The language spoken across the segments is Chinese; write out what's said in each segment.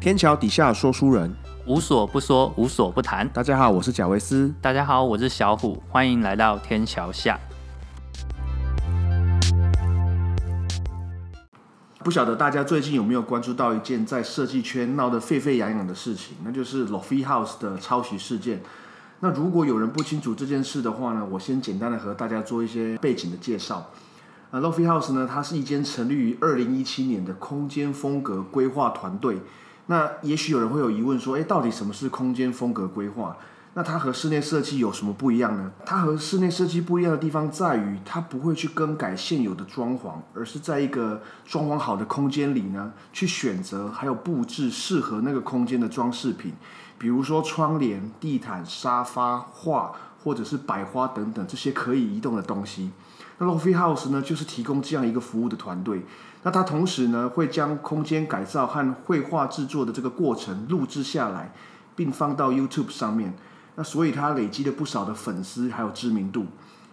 天桥底下说书人，无所不说，无所不谈。大家好，我是贾维斯。大家好，我是小虎，欢迎来到天桥下。不晓得大家最近有没有关注到一件在设计圈闹得沸沸扬扬的事情，那就是 Lofi House 的抄袭事件。那如果有人不清楚这件事的话呢，我先简单的和大家做一些背景的介绍。啊，Lofi House 呢，它是一间成立于二零一七年的空间风格规划团队。那也许有人会有疑问说，诶，到底什么是空间风格规划？那它和室内设计有什么不一样呢？它和室内设计不一样的地方在于，它不会去更改现有的装潢，而是在一个装潢好的空间里呢，去选择还有布置适合那个空间的装饰品，比如说窗帘、地毯、沙发、画或者是百花等等这些可以移动的东西。那 Lofi House 呢，就是提供这样一个服务的团队。那它同时呢，会将空间改造和绘画制作的这个过程录制下来，并放到 YouTube 上面。那所以它累积了不少的粉丝还有知名度。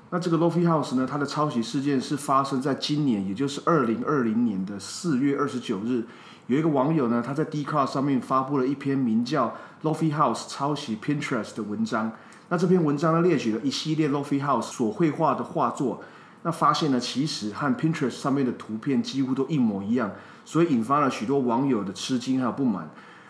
那这个 Lofi House 呢，它的抄袭事件是发生在今年，也就是二零二零年的四月二十九日。有一个网友呢，他在 d c a r 上面发布了一篇名叫 Lofi House 抄袭 Pinterest 的文章。那这篇文章呢，列举了一系列 Lofi House 所绘画的画作。那发现呢，其实和 Pinterest 上面的图片几乎都一模一样，所以引发了许多网友的吃惊还有不满。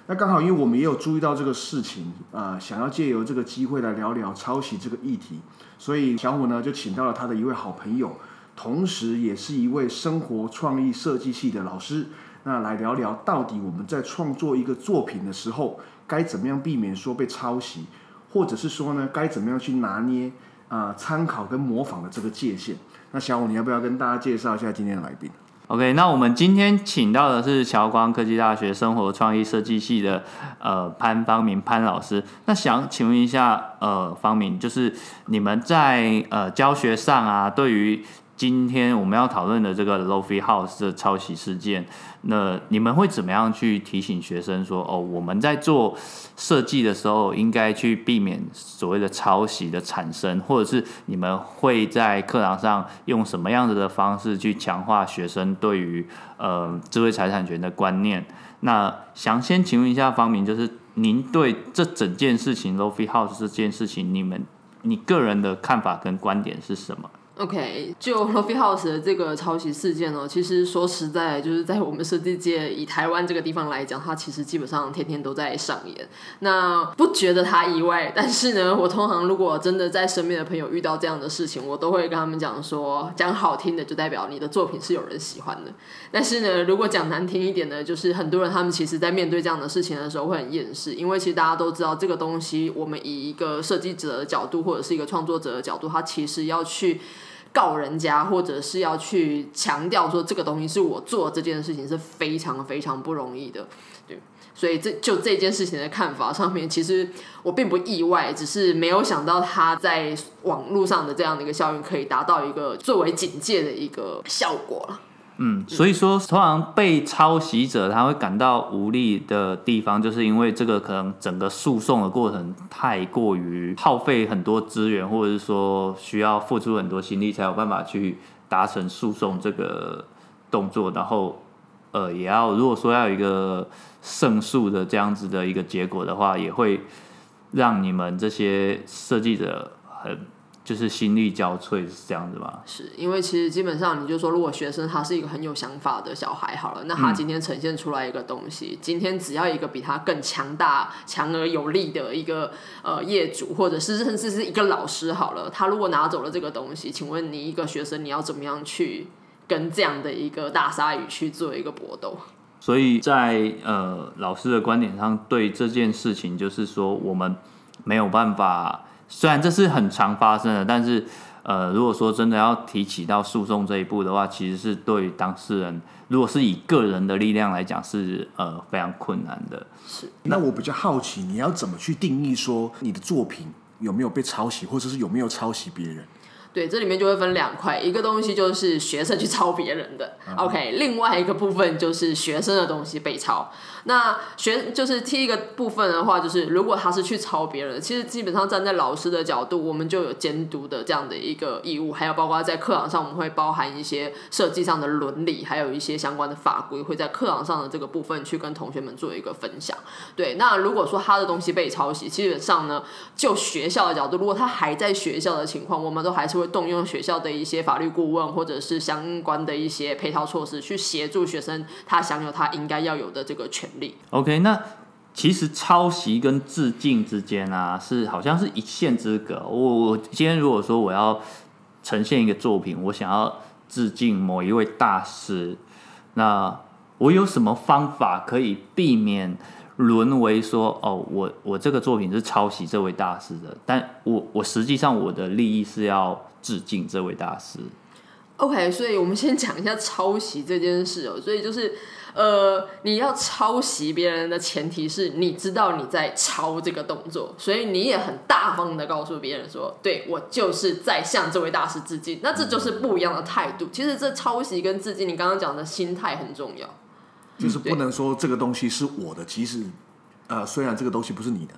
那刚好，因为我们也有注意到这个事情，啊，想要借由这个机会来聊聊抄袭这个议题，所以小虎呢就请到了他的一位好朋友，同时也是一位生活创意设计系的老师，那来聊聊到底我们在创作一个作品的时候，该怎么样避免说被抄袭，或者是说呢，该怎么样去拿捏啊参考跟模仿的这个界限。那小五，你要不要跟大家介绍一下今天的来宾？OK，那我们今天请到的是侨光科技大学生活创意设计系的呃潘方明潘老师。那想请问一下，呃，方明，就是你们在呃教学上啊，对于今天我们要讨论的这个 Lofi House 的抄袭事件，那你们会怎么样去提醒学生说，哦，我们在做设计的时候应该去避免所谓的抄袭的产生，或者是你们会在课堂上用什么样子的方式去强化学生对于呃智慧财产权的观念？那想先请问一下方明，就是您对这整件事情 Lofi House 这件事情，你们你个人的看法跟观点是什么？OK，就 Lofi House 的这个抄袭事件呢，其实说实在，就是在我们设计界以台湾这个地方来讲，它其实基本上天天都在上演。那不觉得它意外，但是呢，我通常如果真的在身边的朋友遇到这样的事情，我都会跟他们讲说，讲好听的就代表你的作品是有人喜欢的。但是呢，如果讲难听一点呢，就是很多人他们其实在面对这样的事情的时候会很厌世，因为其实大家都知道这个东西，我们以一个设计者的角度或者是一个创作者的角度，他其实要去。告人家，或者是要去强调说这个东西是我做这件事情是非常非常不容易的，对，所以这就这件事情的看法上面，其实我并不意外，只是没有想到他在网络上的这样的一个效应，可以达到一个最为警戒的一个效果了。嗯，所以说，通常被抄袭者他会感到无力的地方，就是因为这个可能整个诉讼的过程太过于耗费很多资源，或者是说需要付出很多心力才有办法去达成诉讼这个动作，然后呃，也要如果说要有一个胜诉的这样子的一个结果的话，也会让你们这些设计者很。就是心力交瘁是这样子吧？是因为其实基本上你就说，如果学生他是一个很有想法的小孩，好了，那他今天呈现出来一个东西，今天只要一个比他更强大、强而有力的一个呃业主，或者是甚至是一个老师，好了，他如果拿走了这个东西，请问你一个学生，你要怎么样去跟这样的一个大鲨鱼去做一个搏斗？所以在呃老师的观点上，对这件事情就是说，我们没有办法。虽然这是很常发生的，但是，呃，如果说真的要提起到诉讼这一步的话，其实是对当事人，如果是以个人的力量来讲，是呃非常困难的。是。那我比较好奇，你要怎么去定义说你的作品有没有被抄袭，或者是有没有抄袭别人？对，这里面就会分两块，一个东西就是学生去抄别人的、o k 另外一个部分就是学生的东西被抄。那学就是第一个部分的话，就是如果他是去抄别人，其实基本上站在老师的角度，我们就有监督的这样的一个义务，还有包括在课堂上，我们会包含一些设计上的伦理，还有一些相关的法规，会在课堂上的这个部分去跟同学们做一个分享。对，那如果说他的东西被抄袭，基本上呢，就学校的角度，如果他还在学校的情况，我们都还是会动用学校的一些法律顾问或者是相关的一些配套措施，去协助学生他享有他应该要有的这个权利。OK，那其实抄袭跟致敬之间啊，是好像是一线之隔。我我今天如果说我要呈现一个作品，我想要致敬某一位大师，那我有什么方法可以避免沦为说哦，我我这个作品是抄袭这位大师的，但我我实际上我的利益是要致敬这位大师。OK，所以我们先讲一下抄袭这件事哦。所以就是，呃，你要抄袭别人的前提是你知道你在抄这个动作，所以你也很大方的告诉别人说，对我就是在向这位大师致敬。那这就是不一样的态度。其实这抄袭跟致敬，你刚刚讲的心态很重要。就是不能说这个东西是我的，即使呃虽然这个东西不是你的，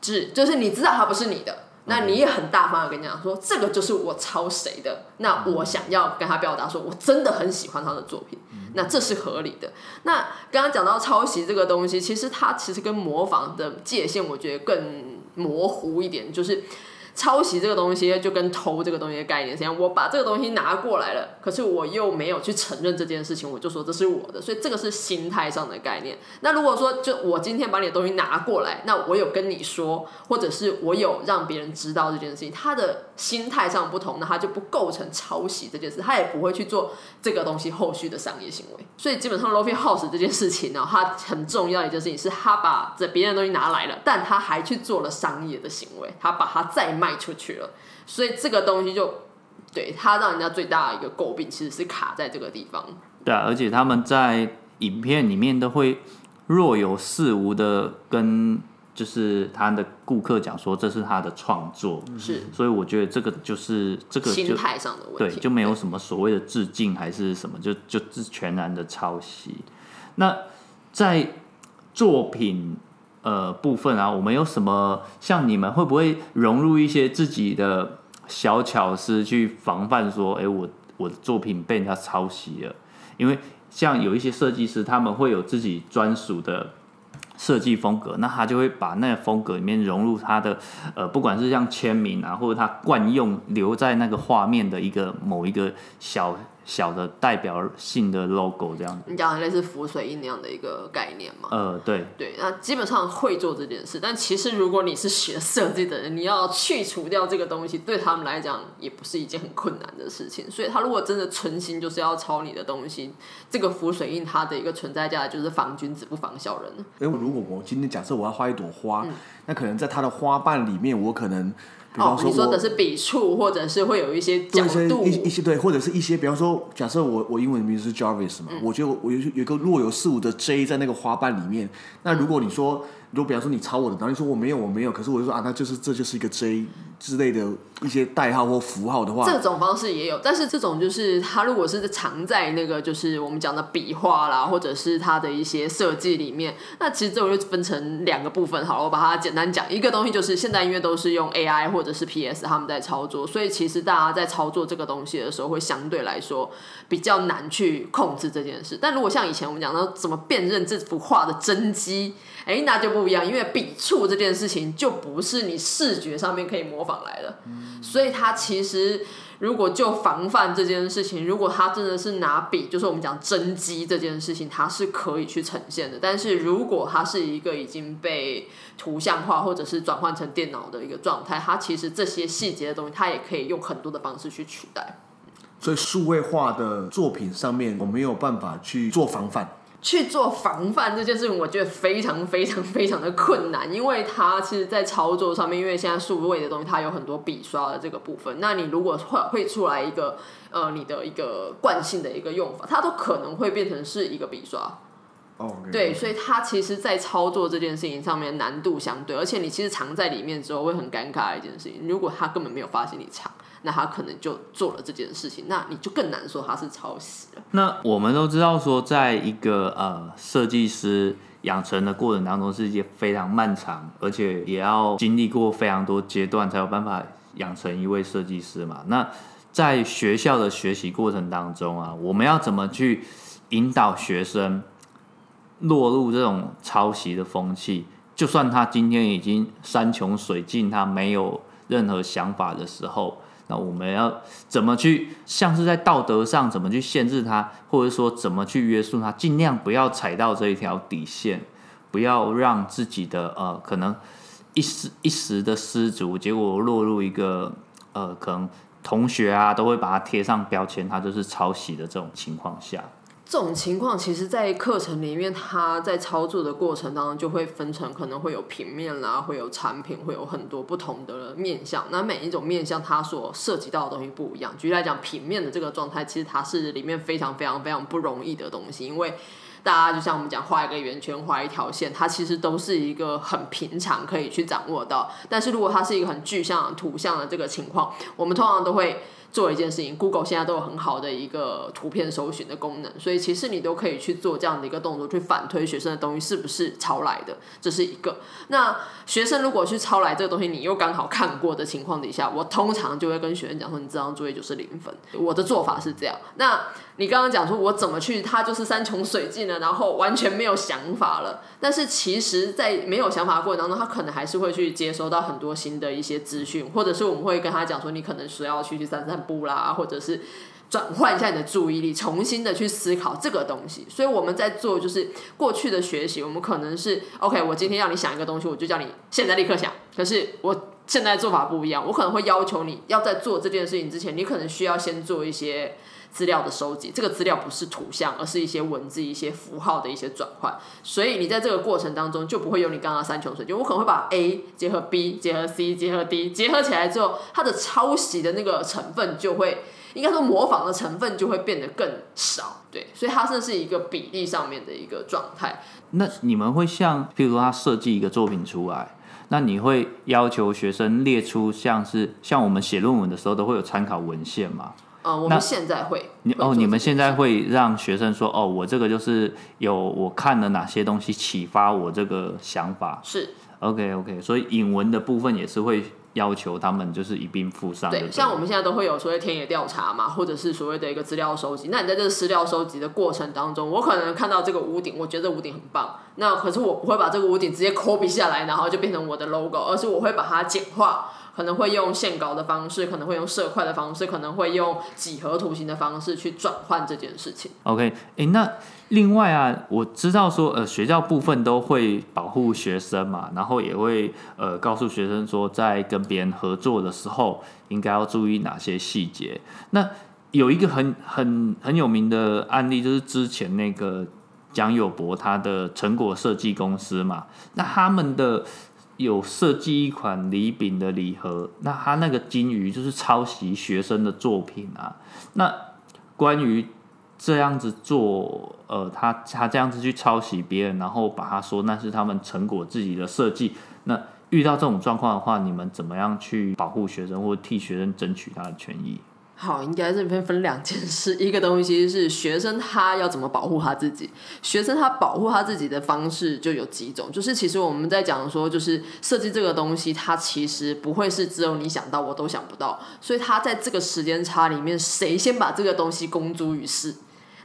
是，就是你知道它不是你的，那你也很大方的跟你讲说，这个就是我抄谁的，那我想要跟他表达说，我真的很喜欢他的作品，那这是合理的。那刚刚讲到抄袭这个东西，其实它其实跟模仿的界限，我觉得更模糊一点，就是。抄袭这个东西就跟偷这个东西的概念是一样，我把这个东西拿过来了，可是我又没有去承认这件事情，我就说这是我的，所以这个是心态上的概念。那如果说就我今天把你的东西拿过来，那我有跟你说，或者是我有让别人知道这件事情，他的心态上不同，那他就不构成抄袭这件事，他也不会去做这个东西后续的商业行为。所以基本上 Lofi House 这件事情呢，它很重要一件事情是，他把这别人的东西拿来了，但他还去做了商业的行为，他把它再卖出去了，所以这个东西就对他让人家最大的一个诟病，其实是卡在这个地方。对啊，而且他们在影片里面都会若有似无的跟就是他的顾客讲说这是他的创作，是所以我觉得这个就是这个心态上的问对题，就没有什么所谓的致敬还是什么，就就是全然的抄袭。那在作品呃部分啊，我们有什么像你们会不会融入一些自己的小巧思去防范说，哎、我我的作品被人家抄袭了？因为像有一些设计师，他们会有自己专属的设计风格，那他就会把那个风格里面融入他的呃，不管是像签名啊，或者他惯用留在那个画面的一个某一个小小的代表性的 logo 这样子。你讲的类似浮水印那样的一个概念嘛？呃，对，对，那基本上会做这件事，但其实如果你是学设计的人，你要去除掉这个东西，对他们来讲也不是一件很困难的事情。所以他如果真的存心就是要抄你的东西，这个浮水印它的一个存在价值就是防君子不防小人。因为如果我今天假设我要画一朵花，嗯那可能在它的花瓣里面，我可能，哦你说的是笔触，或者是会有一些角度，一一些对，或者是一些，比方说，假设我我英文名字是 Jarvis 嘛，嗯。我就我有有一个若有似无的 J 在那个花瓣里面，那如果你说，如果比方说你抄我的，然后你说我没有我没有，可是我就说啊，那就是这就是一个 J 之类的一些代号或符号的话，这种方式也有，但是这种就是它如果是藏在那个就是我们讲的笔画啦，或者是它的一些设计里面，那其实这种就分成两个部分好了，我把它简单讲。一个东西就是现在因为都是用 AI 或者是 PS 他们在操作，所以其实大家在操作这个东西的时候，会相对来说比较难去控制这件事。但如果像以前我们讲到怎么辨认这幅画的真迹，哎，那就不一样，因为笔触这件事情就不是你视觉上面可以模仿来的。所以它其实如果就防范这件事情，如果他真的是拿笔，就是我们讲真机这件事情，它是可以去呈现的。但是如果它是一个已经被图像化或者是转换成电脑的一个状态，它其实这些细节的东西，它也可以用很多的方式去取代。所以数位化的作品上面，我没有办法去做防范。去做防范这件事情，我觉得非常非常非常的困难，因为它其实，在操作上面，因为现在数位的东西，它有很多笔刷的这个部分。那你如果会会出来一个呃，你的一个惯性的一个用法，它都可能会变成是一个笔刷。哦，对，所以它其实，在操作这件事情上面难度相对，而且你其实藏在里面之后会很尴尬的一件事情。如果他根本没有发现你藏，那他可能就做了这件事情，那你就更难说他是抄袭了。那我们都知道说，在一个呃设计师养成的过程当中，是一件非常漫长，而且也要经历过非常多阶段，才有办法养成一位设计师嘛。那在学校的学习过程当中啊，我们要怎么去引导学生落入这种抄袭的风气？就算他今天已经山穷水尽，他没有任何想法的时候，那我们要怎么去，像是在道德上怎么去限制他，或者说怎么去约束他，尽量不要踩到这一条底线，不要让自己的呃可能一时一时的失足，结果落入一个呃可能同学啊都会把它贴上标签，他就是抄袭的这种情况下。这种情况，其实，在课程里面，它在操作的过程当中，就会分成可能会有平面啦，会有产品，会有很多不同的面向。那每一种面向，它所涉及到的东西不一样。举例来讲，平面的这个状态，其实它是里面非常非常非常不容易的东西，因为大家就像我们讲画一个圆圈，画一条线，它其实都是一个很平常可以去掌握到。但是如果它是一个很具象图像的这个情况，我们通常都会。做一件事情，Google 现在都有很好的一个图片搜寻的功能，所以其实你都可以去做这样的一个动作，去反推学生的东西是不是抄来的，这是一个。那学生如果去抄来这个东西，你又刚好看过的情况底下，我通常就会跟学生讲说，你这张作业就是零分。我的做法是这样。那你刚刚讲说，我怎么去？他就是山穷水尽了，然后完全没有想法了。但是其实，在没有想法的过程当中，他可能还是会去接收到很多新的一些资讯，或者是我们会跟他讲说，你可能需要去去散散步啦，或者是转换一下你的注意力，重新的去思考这个东西。所以我们在做就是过去的学习，我们可能是 OK，我今天要你想一个东西，我就叫你现在立刻想。可是我现在做法不一样，我可能会要求你要在做这件事情之前，你可能需要先做一些。资料的收集，这个资料不是图像，而是一些文字、一些符号的一些转换。所以你在这个过程当中，就不会有你刚刚山穷水尽。我可能会把 A 结合 B 结合 C 结合 D 结合起来之后，它的抄袭的那个成分就会，应该说模仿的成分就会变得更少。对，所以它这是一个比例上面的一个状态。那你们会像，譬如说他设计一个作品出来，那你会要求学生列出像是像我们写论文的时候都会有参考文献吗？呃，我们现在会你哦，你们现在会让学生说哦，我这个就是有我看了哪些东西启发我这个想法是 OK OK，所以引文的部分也是会要求他们就是一并附上。对，像我们现在都会有所谓田野调查嘛，或者是所谓的一个资料收集。那你在这个资料收集的过程当中，我可能看到这个屋顶，我觉得屋顶很棒，那可是我不会把这个屋顶直接 copy 下来，然后就变成我的 logo，而是我会把它简化。可能会用线稿的方式，可能会用色块的方式，可能会用几何图形的方式去转换这件事情。OK，哎，那另外啊，我知道说，呃，学校部分都会保护学生嘛，然后也会呃告诉学生说，在跟别人合作的时候，应该要注意哪些细节。那有一个很很很有名的案例，就是之前那个蒋友博他的成果设计公司嘛，那他们的。有设计一款礼饼的礼盒，那他那个金鱼就是抄袭学生的作品啊。那关于这样子做，呃，他他这样子去抄袭别人，然后把他说那是他们成果自己的设计，那遇到这种状况的话，你们怎么样去保护学生或替学生争取他的权益？好，应该这边分两件事，一个东西是学生他要怎么保护他自己，学生他保护他自己的方式就有几种，就是其实我们在讲说，就是设计这个东西，它其实不会是只有你想到我都想不到，所以他在这个时间差里面，谁先把这个东西公诸于世。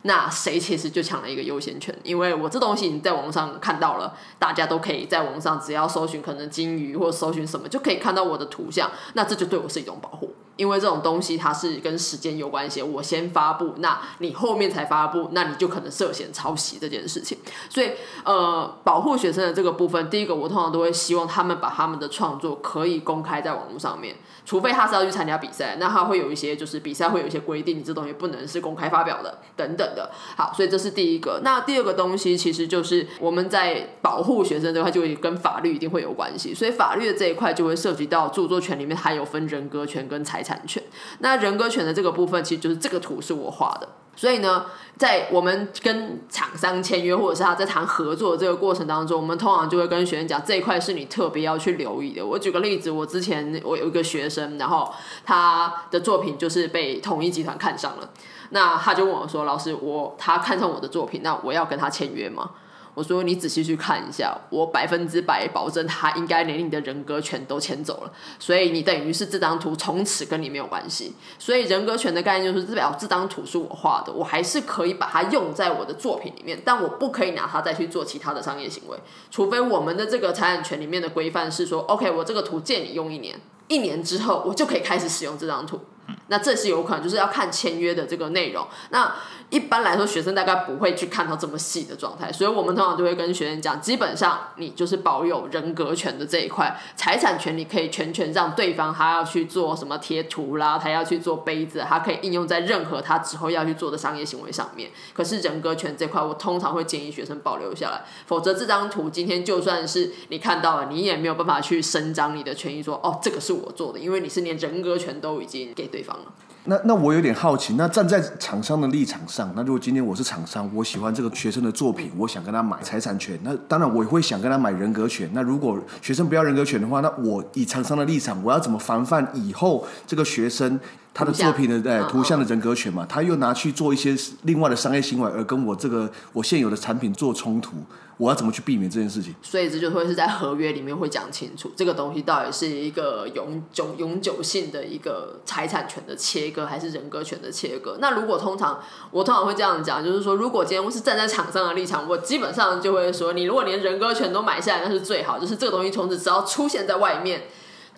那谁其实就抢了一个优先权，因为我这东西你在网上看到了，大家都可以在网上只要搜寻可能金鱼或搜寻什么就可以看到我的图像，那这就对我是一种保护，因为这种东西它是跟时间有关系，我先发布，那你后面才发布，那你就可能涉嫌抄袭这件事情。所以呃，保护学生的这个部分，第一个我通常都会希望他们把他们的创作可以公开在网络上面。除非他是要去参加比赛，那他会有一些就是比赛会有一些规定，你这东西不能是公开发表的等等的。好，所以这是第一个。那第二个东西其实就是我们在保护学生这块，就会跟法律一定会有关系。所以法律的这一块就会涉及到著作权里面还有分人格权跟财产权。那人格权的这个部分，其实就是这个图是我画的。所以呢，在我们跟厂商签约或者是他在谈合作的这个过程当中，我们通常就会跟学生讲这一块是你特别要去留意的。我举个例子，我之前我有一个学生，然后他的作品就是被统一集团看上了，那他就问我说：“老师，我他看上我的作品，那我要跟他签约吗？”我说你仔细去看一下，我百分之百保证他应该连你的人格权都牵走了，所以你等于是这张图从此跟你没有关系。所以人格权的概念就是，代表这张图是我画的，我还是可以把它用在我的作品里面，但我不可以拿它再去做其他的商业行为，除非我们的这个财产权里面的规范是说，OK，我这个图借你用一年，一年之后我就可以开始使用这张图。那这是有可能，就是要看签约的这个内容。那一般来说，学生大概不会去看到这么细的状态，所以我们通常就会跟学生讲，基本上你就是保有人格权的这一块，财产权你可以全权让对方，他要去做什么贴图啦，他要去做杯子，他可以应用在任何他之后要去做的商业行为上面。可是人格权这块，我通常会建议学生保留下来，否则这张图今天就算是你看到了，你也没有办法去伸张你的权益，说哦，这个是我做的，因为你是连人格权都已经给方了。那那我有点好奇，那站在厂商的立场上，那如果今天我是厂商，我喜欢这个学生的作品，我想跟他买财产权，那当然我也会想跟他买人格权。那如果学生不要人格权的话，那我以厂商的立场，我要怎么防范以后这个学生他的作品的哎图像的人格权嘛，他又拿去做一些另外的商业行为，而跟我这个我现有的产品做冲突？我要怎么去避免这件事情？所以这就会是在合约里面会讲清楚，这个东西到底是一个永久永久性的一个财产权的切割，还是人格权的切割？那如果通常我通常会这样讲，就是说，如果今天我是站在厂商的立场，我基本上就会说，你如果连人格权都买下来，那是最好，就是这个东西从此只要出现在外面，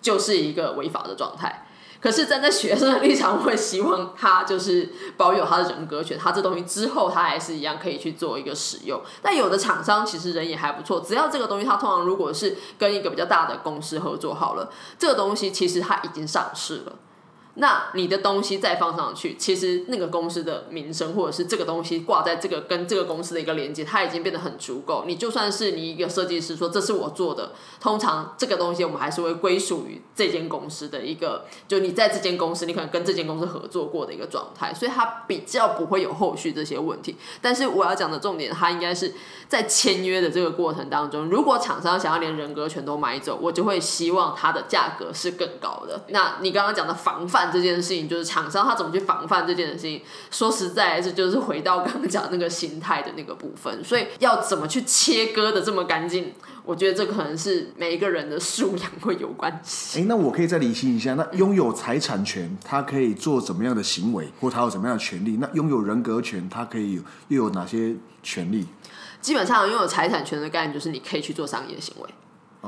就是一个违法的状态。可是站在学生的立场，会希望他就是保有他的人格权，他这东西之后他还是一样可以去做一个使用。但有的厂商其实人也还不错，只要这个东西他通常如果是跟一个比较大的公司合作好了，这个东西其实他已经上市了。那你的东西再放上去，其实那个公司的名声，或者是这个东西挂在这个跟这个公司的一个连接，它已经变得很足够。你就算是你一个设计师说这是我做的，通常这个东西我们还是会归属于这间公司的一个，就你在这间公司，你可能跟这间公司合作过的一个状态，所以它比较不会有后续这些问题。但是我要讲的重点，它应该是在签约的这个过程当中，如果厂商想要连人格权都买走，我就会希望它的价格是更高的。那你刚刚讲的防范。这件事情就是厂商他怎么去防范这件事情。说实在，这就是回到刚刚讲那个心态的那个部分。所以要怎么去切割的这么干净，我觉得这可能是每一个人的素养会有关系。哎，那我可以再理清一下，那拥有财产权，他可以做怎么样的行为，或他有怎么样的权利？那拥有人格权，他可以又有哪些权利？基本上拥有财产权的概念就是你可以去做商业行为。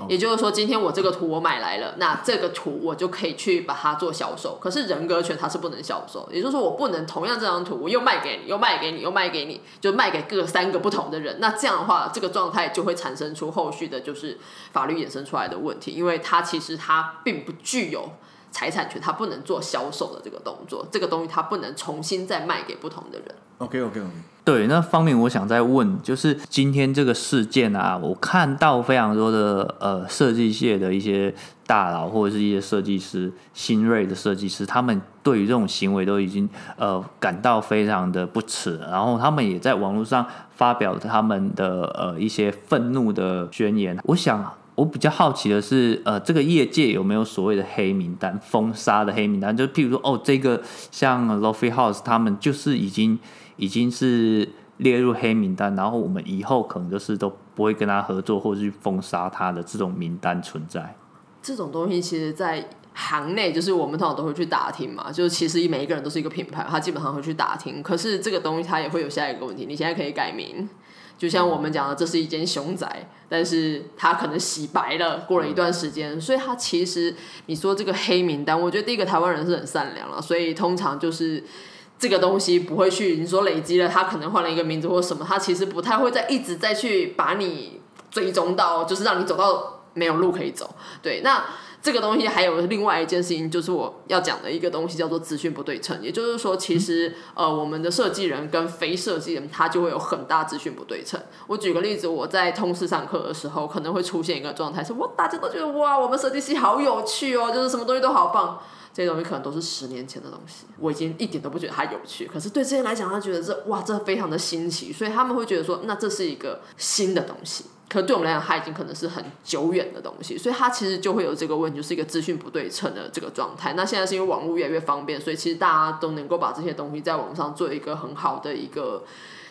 也就是说，今天我这个图我买来了，那这个图我就可以去把它做销售。可是人格权它是不能销售，也就是说，我不能同样这张图我又卖给你，又卖给你，又卖给你，就卖给各三个不同的人。那这样的话，这个状态就会产生出后续的就是法律衍生出来的问题，因为它其实它并不具有财产权，他不能做销售的这个动作，这个东西他不能重新再卖给不同的人。OK OK OK。对，那方面我想再问，就是今天这个事件啊，我看到非常多的呃设计界的一些大佬或者是一些设计师，新锐的设计师，他们对于这种行为都已经呃感到非常的不耻，然后他们也在网络上发表他们的呃一些愤怒的宣言。我想我比较好奇的是，呃，这个业界有没有所谓的黑名单、封杀的黑名单？就譬如说，哦，这个像 Lofi House 他们就是已经。已经是列入黑名单，然后我们以后可能就是都不会跟他合作，或者去封杀他的这种名单存在。这种东西其实，在行内就是我们通常都会去打听嘛，就是其实每一个人都是一个品牌，他基本上会去打听。可是这个东西它也会有下一个问题，你现在可以改名，就像我们讲的，这是一间凶宅，但是它可能洗白了，过了一段时间，所以它其实你说这个黑名单，我觉得第一个台湾人是很善良了，所以通常就是。这个东西不会去，你说累积了，他可能换了一个名字或什么，他其实不太会再一直再去把你追踪到，就是让你走到没有路可以走。对，那这个东西还有另外一件事情，就是我要讲的一个东西叫做资讯不对称，也就是说，其实呃，我们的设计人跟非设计人他就会有很大资讯不对称。我举个例子，我在通识上课的时候，可能会出现一个状态，是我大家都觉得哇，我们设计系好有趣哦，就是什么东西都好棒。这些东西可能都是十年前的东西，我已经一点都不觉得它有趣。可是对这些人来讲，他觉得这哇，这非常的新奇，所以他们会觉得说，那这是一个新的东西。可对我们来讲，它已经可能是很久远的东西，所以它其实就会有这个问题，就是一个资讯不对称的这个状态。那现在是因为网络越来越方便，所以其实大家都能够把这些东西在网上做一个很好的一个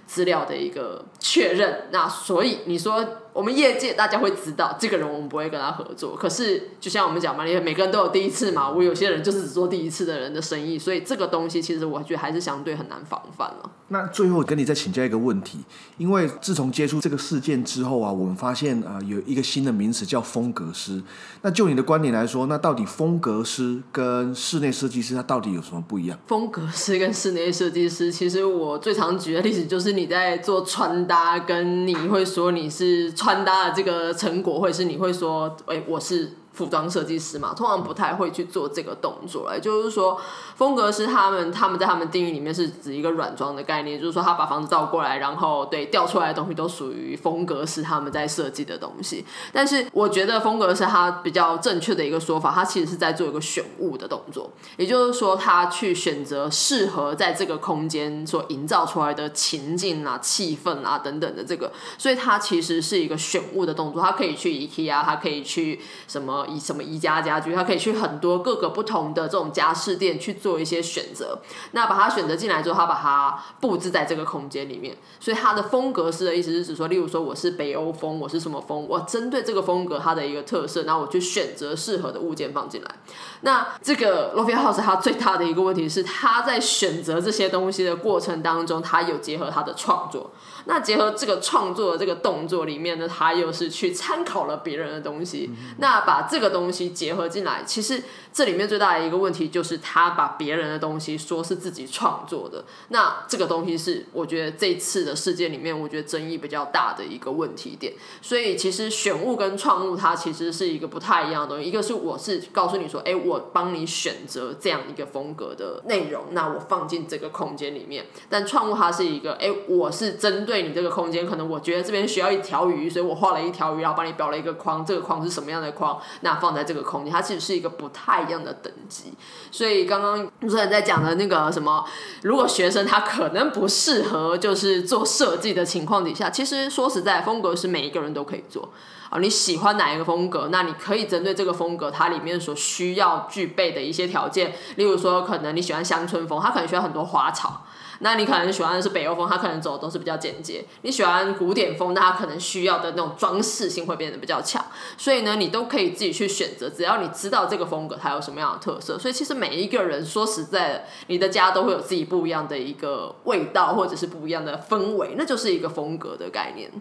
资料的一个确认。那所以你说。我们业界大家会知道这个人，我们不会跟他合作。可是就像我们讲嘛，因为每个人都有第一次嘛，我有些人就是只做第一次的人的生意，所以这个东西其实我觉得还是相对很难防范了。那最后跟你再请教一个问题，因为自从接触这个事件之后啊，我们发现啊有一个新的名词叫风格师。那就你的观点来说，那到底风格师跟室内设计师他到底有什么不一样？风格师跟室内设计师，其实我最常举的例子就是你在做穿搭，跟你会说你是。穿搭的这个成果，或者是你会说，哎，我是。服装设计师嘛，通常不太会去做这个动作。也就是说，风格师他们他们在他们定义里面是指一个软装的概念，就是说他把房子倒过来，然后对调出来的东西都属于风格师他们在设计的东西。但是我觉得风格是他比较正确的一个说法，他其实是在做一个选物的动作。也就是说，他去选择适合在这个空间所营造出来的情境啊、气氛啊等等的这个，所以他其实是一个选物的动作。他可以去 IKEA，他可以去什么？以什么宜家家居，他可以去很多各个不同的这种家饰店去做一些选择。那把它选择进来之后，他把它布置在这个空间里面。所以它的风格是的意思是指说，例如说我是北欧风，我是什么风，我针对这个风格它的一个特色，然后我去选择适合的物件放进来。那这个 l o f i House 它最大的一个问题是，他在选择这些东西的过程当中，他有结合他的创作。那结合这个创作的这个动作里面呢，他又是去参考了别人的东西，那把这个东西结合进来，其实这里面最大的一个问题就是他把别人的东西说是自己创作的，那这个东西是我觉得这次的事件里面，我觉得争议比较大的一个问题点。所以其实选物跟创物它其实是一个不太一样的东西，一个是我是告诉你说，哎，我帮你选择这样一个风格的内容，那我放进这个空间里面，但创物它是一个，哎，我是针对。你这个空间，可能我觉得这边需要一条鱼，所以我画了一条鱼，然后帮你标了一个框。这个框是什么样的框？那放在这个空间，它其实是一个不太一样的等级。所以刚刚主持人在讲的那个什么，如果学生他可能不适合就是做设计的情况底下，其实说实在，风格是每一个人都可以做啊。你喜欢哪一个风格？那你可以针对这个风格，它里面所需要具备的一些条件，例如说，可能你喜欢乡村风，它可能需要很多花草。那你可能喜欢的是北欧风，它可能走的都是比较简洁。你喜欢古典风，那它可能需要的那种装饰性会变得比较强。所以呢，你都可以自己去选择，只要你知道这个风格它有什么样的特色。所以其实每一个人说实在的，你的家都会有自己不一样的一个味道，或者是不一样的氛围，那就是一个风格的概念。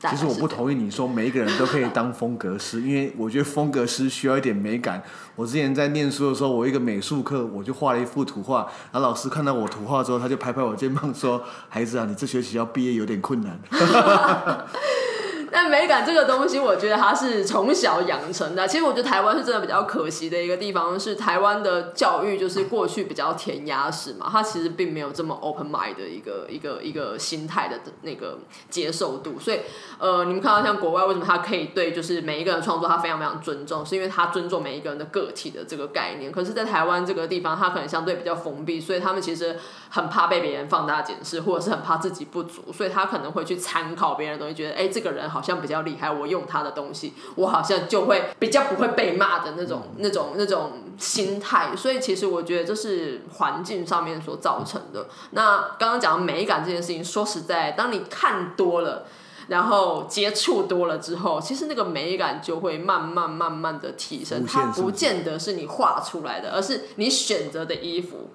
其实我不同意你说每一个人都可以当风格师，因为我觉得风格师需要一点美感。我之前在念书的时候，我一个美术课，我就画了一幅图画，然后老师看到我图画之后，他就拍拍我肩膀说：“孩子啊，你这学期要毕业有点困难。” 但美感这个东西，我觉得它是从小养成的。其实我觉得台湾是真的比较可惜的一个地方，是台湾的教育就是过去比较填鸭式嘛，它其实并没有这么 open mind 的一个一个一个心态的那个接受度。所以，呃，你们看到像国外为什么他可以对就是每一个人创作他非常非常尊重，是因为他尊重每一个人的个体的这个概念。可是，在台湾这个地方，他可能相对比较封闭，所以他们其实很怕被别人放大检视，或者是很怕自己不足，所以他可能会去参考别人的东西，觉得哎，这个人好。好像比较厉害，我用他的东西，我好像就会比较不会被骂的那种、那种、那种心态。所以其实我觉得这是环境上面所造成的。那刚刚讲美感这件事情，说实在，当你看多了，然后接触多了之后，其实那个美感就会慢慢、慢慢的提升。它不见得是你画出来的，而是你选择的衣服。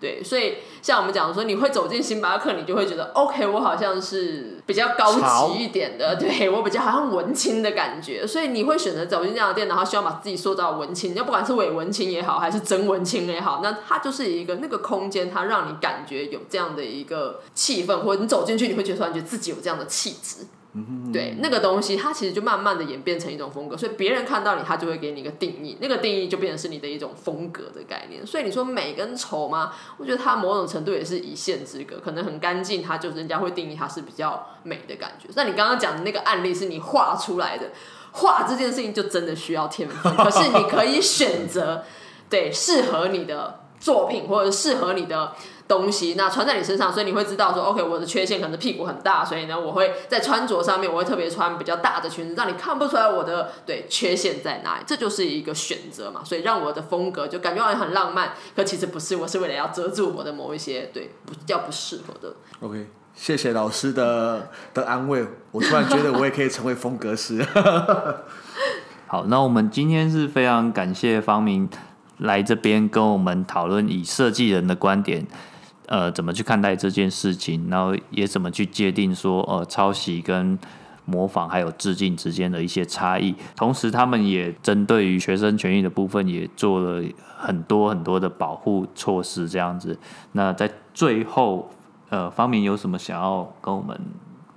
对，所以像我们讲说，你会走进星巴克，你就会觉得，OK，我好像是比较高级一点的，对我比较好像文青的感觉，所以你会选择走进这样的店，然后希望把自己塑造文青，要不管是伪文青也好，还是真文青也好，那它就是一个那个空间，它让你感觉有这样的一个气氛，或者你走进去，你会觉得突然觉得自己有这样的气质。对那个东西，它其实就慢慢的演变成一种风格，所以别人看到你，他就会给你一个定义，那个定义就变成是你的一种风格的概念。所以你说美跟丑吗？我觉得它某种程度也是一线之隔，可能很干净，它就是人家会定义它是比较美的感觉。那你刚刚讲的那个案例是你画出来的，画这件事情就真的需要天分，可是你可以选择。对适合你的作品或者适合你的。东西那穿在你身上，所以你会知道说，OK，我的缺陷可能屁股很大，所以呢，我会在穿着上面，我会特别穿比较大的裙子，让你看不出来我的对缺陷在哪里，这就是一个选择嘛。所以让我的风格就感觉好像很浪漫，可其实不是，我是为了要遮住我的某一些对不较不适合的。OK，谢谢老师的的安慰，我突然觉得我也可以成为风格师。好，那我们今天是非常感谢方明来这边跟我们讨论以设计人的观点。呃，怎么去看待这件事情？然后也怎么去界定说，呃，抄袭跟模仿还有致敬之间的一些差异？同时，他们也针对于学生权益的部分，也做了很多很多的保护措施，这样子。那在最后，呃，方明有什么想要跟我们？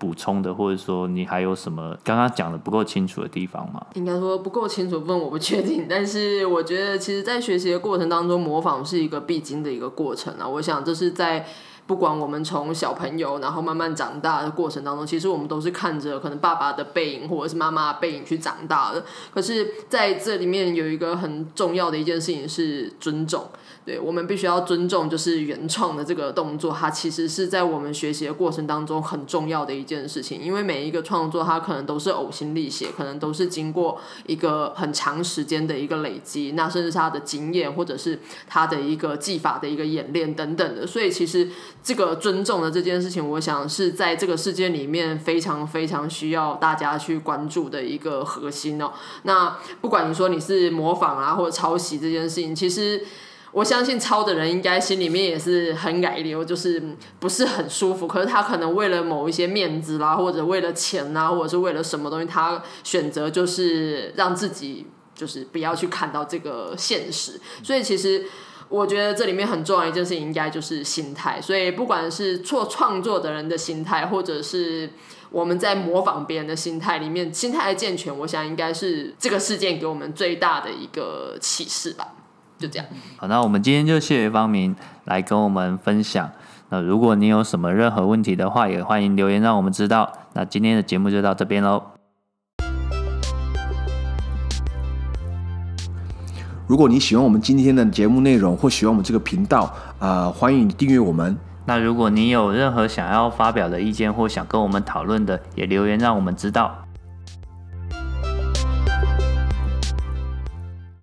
补充的，或者说你还有什么刚刚讲的不够清楚的地方吗？应该说不够清楚部分我不确定，但是我觉得其实，在学习的过程当中，模仿是一个必经的一个过程啊。我想这是在不管我们从小朋友，然后慢慢长大的过程当中，其实我们都是看着可能爸爸的背影或者是妈妈的背影去长大的。可是在这里面有一个很重要的一件事情是尊重。对我们必须要尊重，就是原创的这个动作，它其实是在我们学习的过程当中很重要的一件事情。因为每一个创作，它可能都是呕心沥血，可能都是经过一个很长时间的一个累积，那甚至是他的经验，或者是他的一个技法的一个演练等等的。所以，其实这个尊重的这件事情，我想是在这个世界里面非常非常需要大家去关注的一个核心哦。那不管你说你是模仿啊，或者抄袭这件事情，其实。我相信抄的人应该心里面也是很改流，就是不是很舒服。可是他可能为了某一些面子啦，或者为了钱啦，或者是为了什么东西，他选择就是让自己就是不要去看到这个现实。所以其实我觉得这里面很重要一件事情，应该就是心态。所以不管是做创作的人的心态，或者是我们在模仿别人的心态里面，心态的健全，我想应该是这个事件给我们最大的一个启示吧。就这样。好，那我们今天就谢谢方明来跟我们分享。那如果你有什么任何问题的话，也欢迎留言让我们知道。那今天的节目就到这边喽。如果你喜欢我们今天的节目内容，或喜欢我们这个频道，啊，欢迎订阅我们。那如果你有任何想要发表的意见，或想跟我们讨论的，也留言让我们知道。